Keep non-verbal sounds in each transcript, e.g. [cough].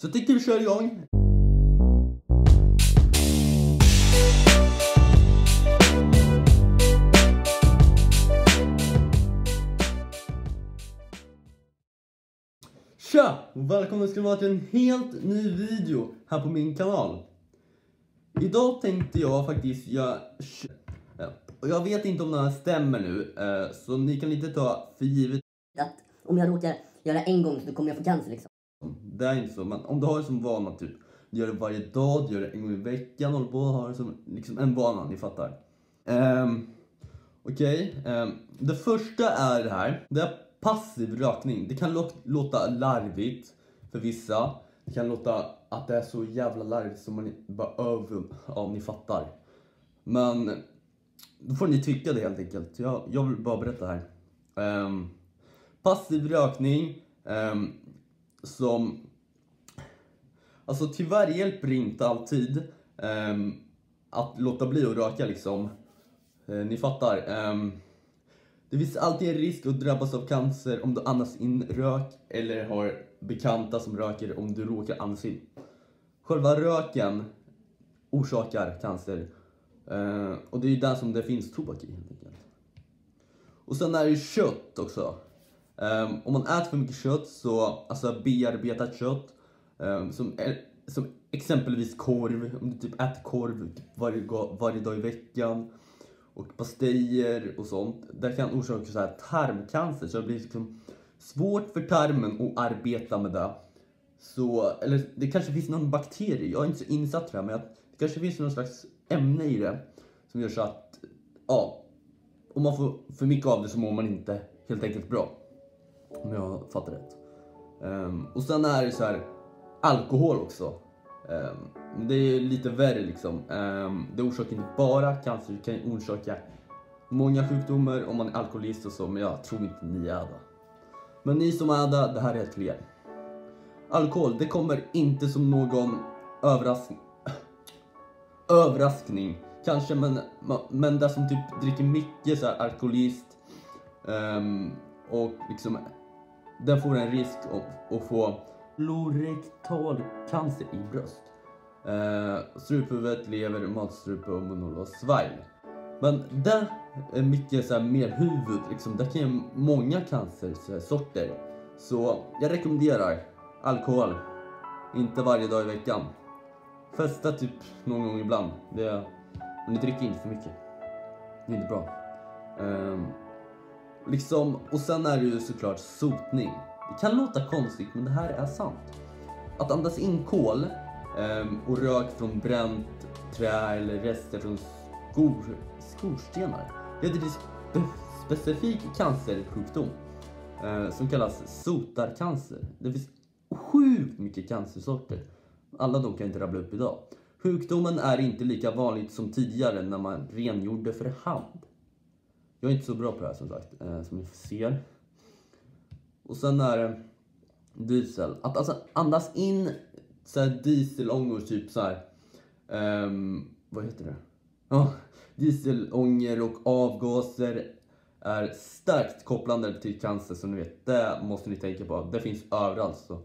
Så jag tycker vi kör igång. Tja! Och välkomna ska ni vara till en helt ny video här på min kanal. Idag tänkte jag faktiskt göra... Och Jag vet inte om det här stämmer nu, eh, så ni kan inte ta för givet att om jag råkar göra en gång så kommer jag få cancer liksom. Det är inte så, men om du har det som vana typ, du gör det varje dag, du gör det en gång i veckan, håller på och har det som liksom en vana, ni fattar. Um, Okej, ehm, det första är det här, det är passiv rökning. Det kan lå- låta larvigt för vissa, det kan låta att det är så jävla larvigt som man bara över, ja ni fattar. Men då får ni tycka det helt enkelt. Jag, jag vill bara berätta här. Um, passiv rökning um, som... Alltså tyvärr hjälper det inte alltid um, att låta bli att röka liksom. Uh, ni fattar. Um, det finns alltid en risk att drabbas av cancer om du andas in rök eller har bekanta som röker om du råkar andas in. Själva röken orsakar cancer. Uh, och det är ju där som det finns tobak i helt enkelt. Och sen är det kött också. Um, om man äter för mycket kött, så, alltså bearbetat kött, um, som, är, som exempelvis korv, om du typ äter korv typ varje, varje dag i veckan, och pastejer och sånt, det kan orsaka så här tarmcancer, så det blir liksom svårt för tarmen att arbeta med det. Så, eller det kanske finns någon bakterie, jag är inte så insatt i det här, men jag, det kanske finns någon slags ämne i det som gör så att, ja, om man får för mycket av det så mår man inte helt enkelt bra. Om jag fattar rätt. Um, och sen är det så här alkohol också. Um, det är lite värre liksom. Um, det orsakar inte bara cancer, det kan ju orsaka många sjukdomar om man är alkoholist och så, men jag tror inte ni är det. Men ni som är det, det här är till er. Alkohol, det kommer inte som någon överraskning. överraskning. Kanske, men, men det som typ dricker mycket så här alkoholist um, och liksom den får en risk att, få få lorektalcancer i bröst. Eh, struphuvudet, lever, matstrupe och munhåla och svalg. Men det är mycket så här mer huvud, liksom. det kan ge många cancersorter. Så jag rekommenderar alkohol, inte varje dag i veckan. Festa typ någon gång ibland. Det är, men ni dricker inte för mycket. Det är inte bra. Eh, liksom, och sen är det ju såklart sotning. Det kan låta konstigt, men det här är sant. Att andas in kol ehm, och rök från bränt trä eller rester från skor, skorstenar leder till spe, specifik cancersjukdom eh, som kallas sotarcancer. Det finns sjukt mycket cancersorter. Alla de kan jag inte rabbla upp idag. Sjukdomen är inte lika vanligt som tidigare när man rengjorde för hand. Jag är inte så bra på det här som sagt, eh, som ni ser. Och sen är det diesel. Att alltså andas in så här dieselångor, typ så här. Um, vad heter det? Ja, dieselångor och avgaser är starkt kopplande till cancer som ni vet. Det måste ni tänka på. Det finns överallt så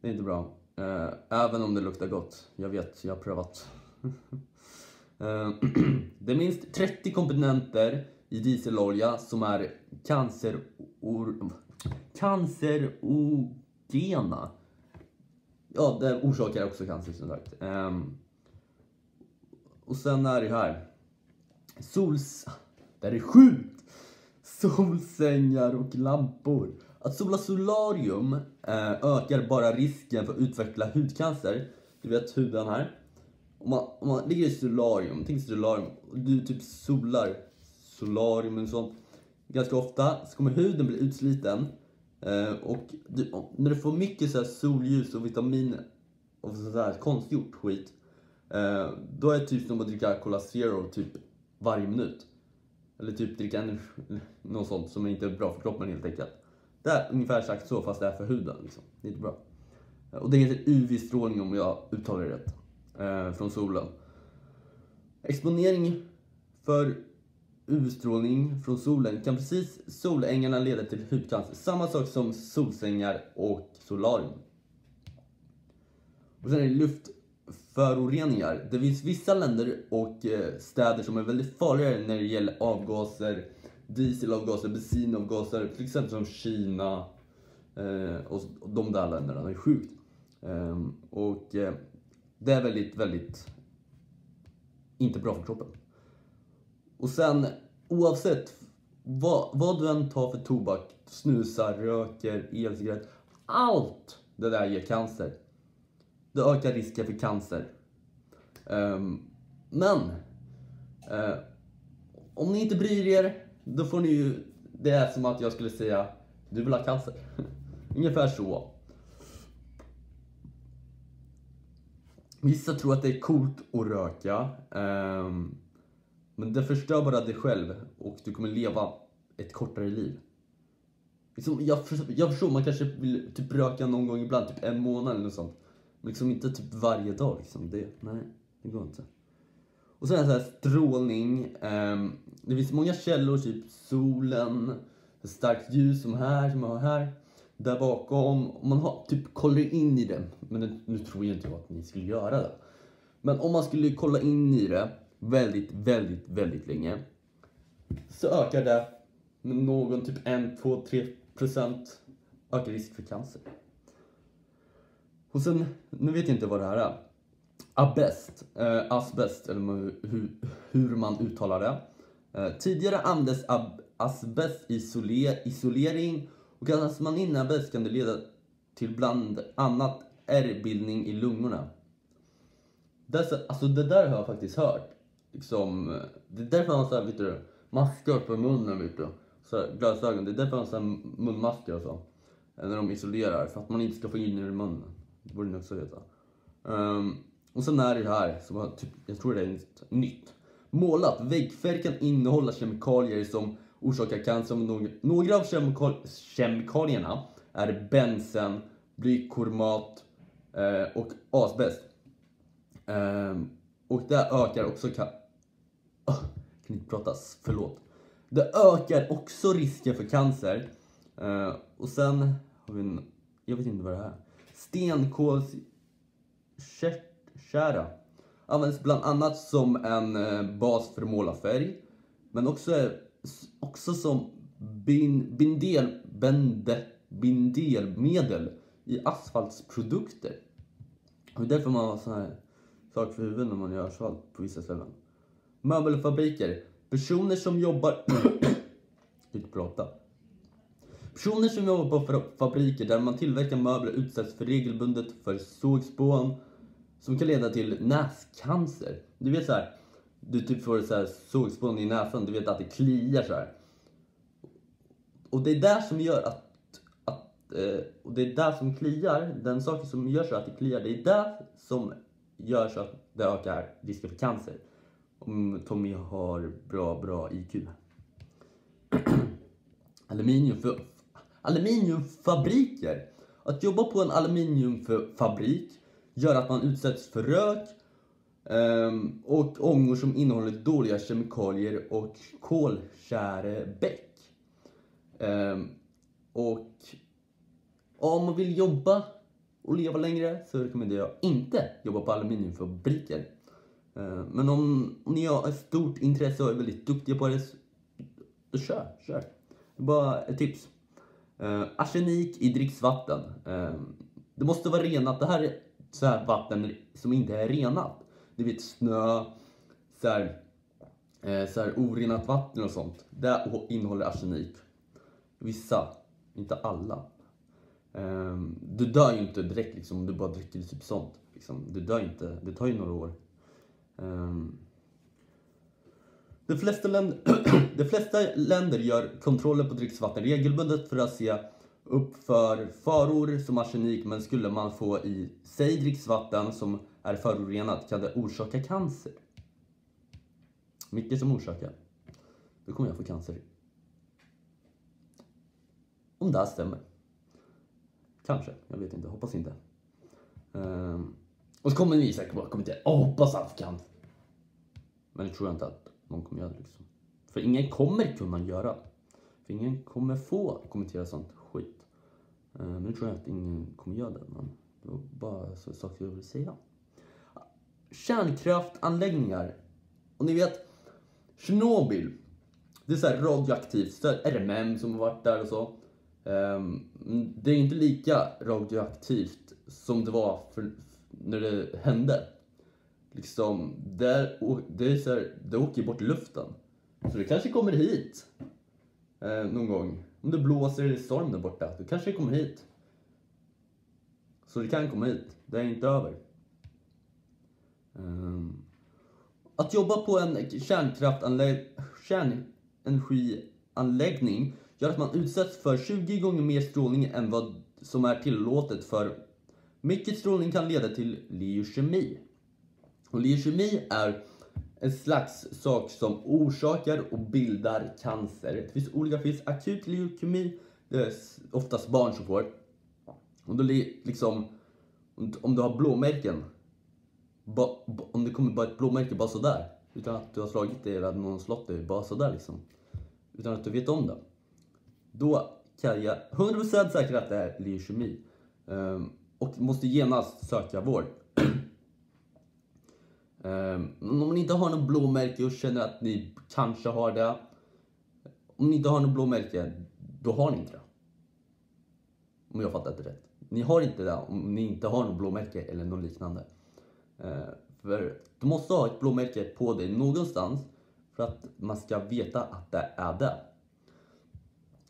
det är inte bra. Uh, även om det luktar gott. Jag vet, jag har prövat. uh, [laughs] [clears throat] det är minst 30 komponenter i dieselolja som är cancer cancerogena. Ja, det orsakar också cancer som sagt. Um, och sen är det här. Sols... Det här är sjukt! Solsängar och lampor. Att sola solarium eh, ökar bara risken för att utveckla hudcancer. Du vet huden här. Om man, om man ligger i solarium, tänk solarium, och du typ solar solarium och sånt ganska ofta så kommer huden bli utsliten. Eh, och du, när du får mycket så här solljus och vitamin och sådär konstgjort skit. Eh, då är det typ som att dricka Cola Zero typ varje minut. Eller typ dricka en, [laughs] något sånt som inte är bra för kroppen helt enkelt. Det är ungefär sagt så fast det är för huden. Liksom. Det är inte bra. Och det heter UV-strålning om jag uttalar det rätt. Eh, från solen. Exponering för Utstrålning från solen kan precis solängarna leda till hudcancer. Samma sak som solsängar och solarium. Och sen är det luftföroreningar. Det finns vissa länder och eh, städer som är väldigt farligare när det gäller avgaser, dieselavgaser, bensinavgaser, till exempel som Kina eh, och de där länderna. Det är sjukt. Ehm, och eh, det är väldigt, väldigt inte bra för kroppen. Och sen oavsett vad, vad du än tar för tobak, snusar, röker, elcigarett. allt det där ger cancer. Det ökar risken för cancer. Um, men uh, om ni inte bryr er, då får ni ju, det är som att jag skulle säga, du vill ha cancer. [laughs] Ungefär så. Vissa tror att det är coolt att röka. Um, men det förstör bara dig själv och du kommer leva ett kortare liv. Liksom, jag, jag förstår, man kanske vill typ röka någon gång ibland, typ en månad eller något sånt. Men liksom inte typ varje dag liksom. Det, nej, det går inte. Och sen är det så här strålning. ehm, det finns många källor, typ solen, starkt ljus som här, som jag har här. Där bakom. Om man har, typ kollar in i det. Men nu, nu tror jag inte jag att ni skulle göra det. Men om man skulle kolla in i det väldigt, väldigt, väldigt länge. Så ökar det med någon typ 1, 2, 3 procent ökar risk för cancer. Och sen, nu vet jag inte vad det här är. Asbest, eh, asbest, eller hur, hur man uttalar det. Eh, tidigare användes asbest i isoler, isolering och kastas alltså man in asbest kan det leda till bland annat ärrbildning i lungorna. Dessa, alltså det där har jag faktiskt hört. Liksom, det är därför man har såhär, vet du, masker på munnen, vet du. Så här, glasögon, det är därför man har här munmasker och så. När de isolerar, för att man inte ska få in det i munnen. Det borde ni också veta. Um, och sen är det här, som var typ, jag tror det är nytt. Målat, väggfärg kan innehålla kemikalier som orsakar cancer. Några, några av kemikal, kemikalierna är bensen, blykormat eh, och asbest. Eh, och det ökar också... Jag kan inte prata, förlåt. Det ökar också risken för cancer. Uh, och sen har vi en, jag vet inte vad det är. Stenkolskärra. används bland annat som en eh, bas för målarfärg. Men också, också som bin, bindel, bende, bindelmedel i asfaltsprodukter. Och det är därför man har sån här sak för huvudet när man gör asfalt på vissa ställen. Möbelfabriker. Personer som jobbar... [clears throat] inte prata. Personer som jobbar på fabriker där man tillverkar möbler utsätts för regelbundet för sågspån som kan leda till näscancer. Du vet så här, du typ får så här sågspån i näsan, du vet att det kliar så här. Och det är där som gör att, eh, och det är där som kliar, den saken som gör så att det kliar, det är där som gör så att det ökar risken för cancer. Om Tommy har bra, bra IQ. [clears throat] Aluminiumfabriker. Att jobba på en aluminiumfabrik gör att man utsätts för rök ehm, och ångor som innehåller dåliga kemikalier och kolkärebäck. Ehm, och om man vill jobba och leva längre så rekommenderar jag inte jobba på aluminiumfabriker. Eh, men om, ni har ett stort intresse och är väldigt duktiga på det, så- då kör, kör. Bara ett tips. Eh, arsenik i dricksvatten. Eh, det måste vara renat. Det här är så här vatten som inte är renat. Du vet snö, så här, så här orenat vatten och sånt. Det innehåller arsenik. Vissa, inte alla. Du dör ju inte direkt liksom, om du bara dricker typ sånt. Liksom. Du dör inte, det tar ju några år. Um, de flesta, länder, [clears throat] de flesta länder gör kontroller på dricksvatten regelbundet för att se upp för faror som arsenik men skulle man få i sig dricksvatten som är förorenat kan det orsaka cancer. Mycket som orsakar. Då kommer jag få cancer. Om det här stämmer. Kanske, jag vet inte, hoppas inte. Um, och så kommer ni säkert bara kommentera, åh hoppas han får cancer. Men det tror jag inte att någon kommer göra. Liksom. För ingen kommer kunna göra. För ingen kommer få kommentera sånt skit. Eh, men nu tror jag att ingen kommer göra det. Men Det var bara så saker jag ville säga. Kärnkraftanläggningar. Och ni vet, Tjernobyl. Det är så här radioaktivt. Så RMM som har varit där och så. Ehm, det är inte lika radioaktivt som det var för, när det hände. Liksom, där, det, är så här, det åker bort i luften. Så det kanske kommer hit eh, någon gång. Om det blåser eller storm där borta, då kanske det kommer hit. Så det kan komma hit. Det är inte över. Um, att jobba på en kärnenergianläggning gör att man utsätts för 20 gånger mer strålning än vad som är tillåtet för mycket strålning kan leda till leukemi. Och leukemi är en slags sak som orsakar och bildar cancer. Det finns olika, det finns akut leukemi, det är oftast barn som får. Och då liksom, om- du har blåmärken, ba, ba, om det kommer bara ett blåmärke bara sådär, utan att du har slagit dig eller att någon slått dig, bara sådär liksom. Utan att du vet om det. Då kan jag 100% säkra att det är leukemi. Um, och måste genast söka vård. Um, om ni inte har något blåmärke och känner att ni kanske har det. Om ni inte har något blåmärke, då har ni inte det. Om jag fattat det rätt. Ni har inte det om ni inte har något blåmärke eller något liknande. Uh, för du måste ha ett blåmärke på dig någonstans för att man ska veta att det är det.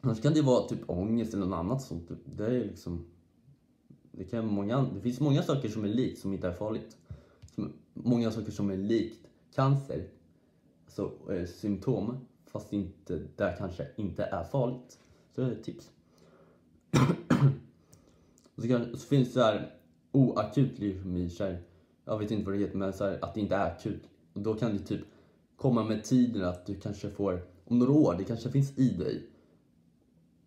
Annars kan det vara typ ångest eller något annat sånt. Det är liksom... Det, kan många, det finns många saker som är likt som inte är farligt. Många saker som är likt cancer, alltså eh, symptom, fast inte, det kanske inte är farligt. Så det är ett tips. [clears throat] Och så, kan, så finns det så här oakut leukemi, så här, jag vet inte vad det heter, men så här, att det inte är akut. Och då kan det typ komma med tiden att du kanske får, om några år, det kanske finns i dig.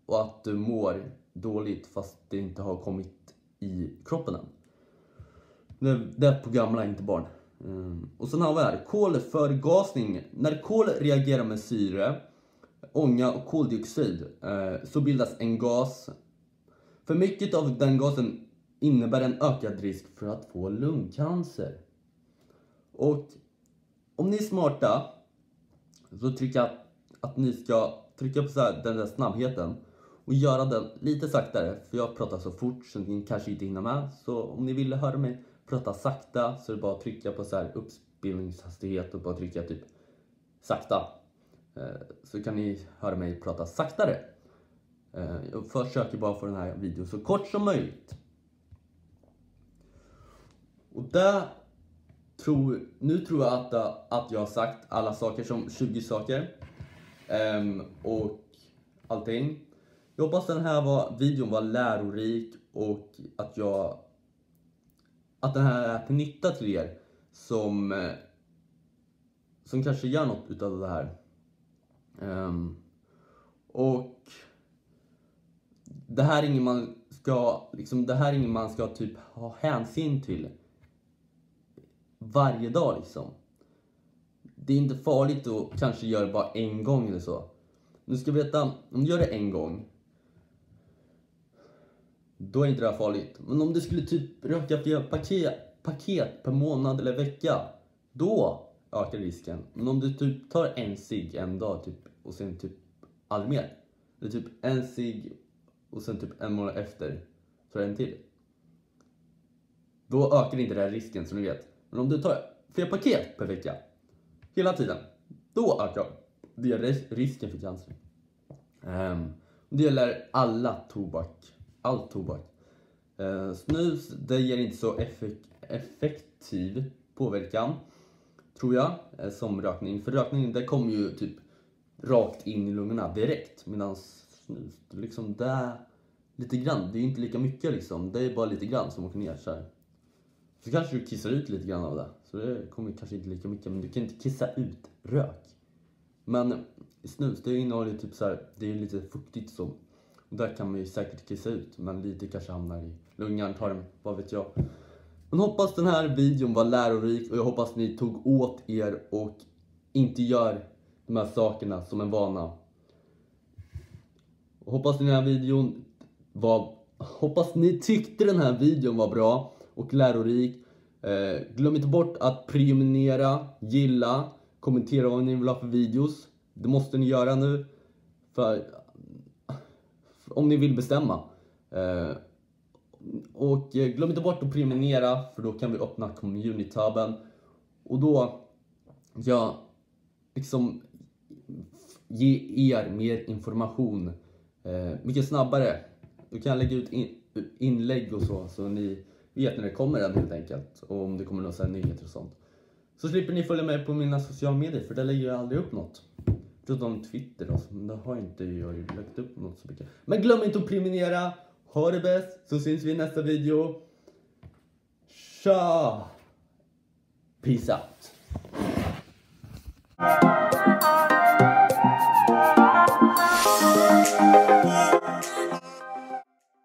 Och att du mår dåligt fast det inte har kommit i kroppen än. Det, det är på gamla, inte barn. Mm. Och sen har vi här, kolförgasning. När kol reagerar med syre, ånga och koldioxid eh, så bildas en gas. För mycket av den gasen innebär en ökad risk för att få lungcancer. Och om ni är smarta så tycker jag att, att ni ska trycka på så här, den där snabbheten och göra den lite saktare. För jag pratar så fort så ni kanske inte hinner med. Så om ni vill höra mig prata sakta så är det bara att trycka på så här uppspelningshastighet och bara trycka typ sakta. Eh, så kan ni höra mig prata saktare. Eh, jag försöker bara få den här videon så kort som möjligt. Och där tror, nu tror jag att, att jag har sagt alla saker som 20 saker. Ehm, och allting. Jag hoppas den här var, videon var lärorik och att jag att det här är till nytta till er som eh, som kanske gör något utav det här. Um, och det här är inget man ska liksom, det här är inget man ska typ ha hänsyn till varje dag liksom. Det är inte farligt att kanske göra det bara en gång eller så. Du ska veta, om du gör det en gång då är inte det här farligt. Men om du skulle typ röka flera paket, paket per månad eller vecka, då ökar risken. Men om du typ tar en cigg en dag typ, och sen typ aldrig mer. Eller typ en cigg och sen typ en månad efter tar en till. Då ökar inte den här risken som ni vet. Men om du tar flera paket per vecka, hela tiden, då ökar det risken för cancer. Um, det gäller alla tobak. All tobak. Eh, snus, det ger inte så effek- effektiv påverkan, tror jag, eh, som rökning. För rökning, det kommer ju typ rakt in i lungorna direkt. Medan snus, det är liksom det lite grann. Det är ju inte lika mycket liksom. Det är bara lite grann som åker ner så här. Så kanske du kissar ut lite grann av det. Så det kommer kanske inte lika mycket. Men du kan inte kissa ut rök. Men snus, det innehåller ju typ så här, det är lite fuktigt så. Och där kan man ju säkert kissa ut, men lite kanske hamnar i lungan, tarm, vad vet jag. Men hoppas den här videon var lärorik och jag hoppas ni tog åt er och inte gör de här sakerna som en vana. Och hoppas den här videon var hoppas ni tyckte den här videon var bra och lärorik. Eh, glöm inte bort att prenumerera, gilla, kommentera vad ni vill ha för videos. Det måste ni göra nu. För om ni vill bestämma. Eh, och eh, glöm inte bort att prenumerera för då kan vi öppna community-tabben. Och då, ja, liksom ge er mer information eh, mycket snabbare. Då kan jag lägga ut in, inlägg och så, så ni vet när det kommer en helt enkelt. Och om det kommer några nyheter och sånt. Så slipper ni följa med på mina sociala medier för där lägger jag aldrig upp något. Förutom Twitter då, men där har inte jag ju lagt upp något så mycket. Men glöm inte att prenumerera. Ha det bäst, så syns vi i nästa video. Tja! Peace out.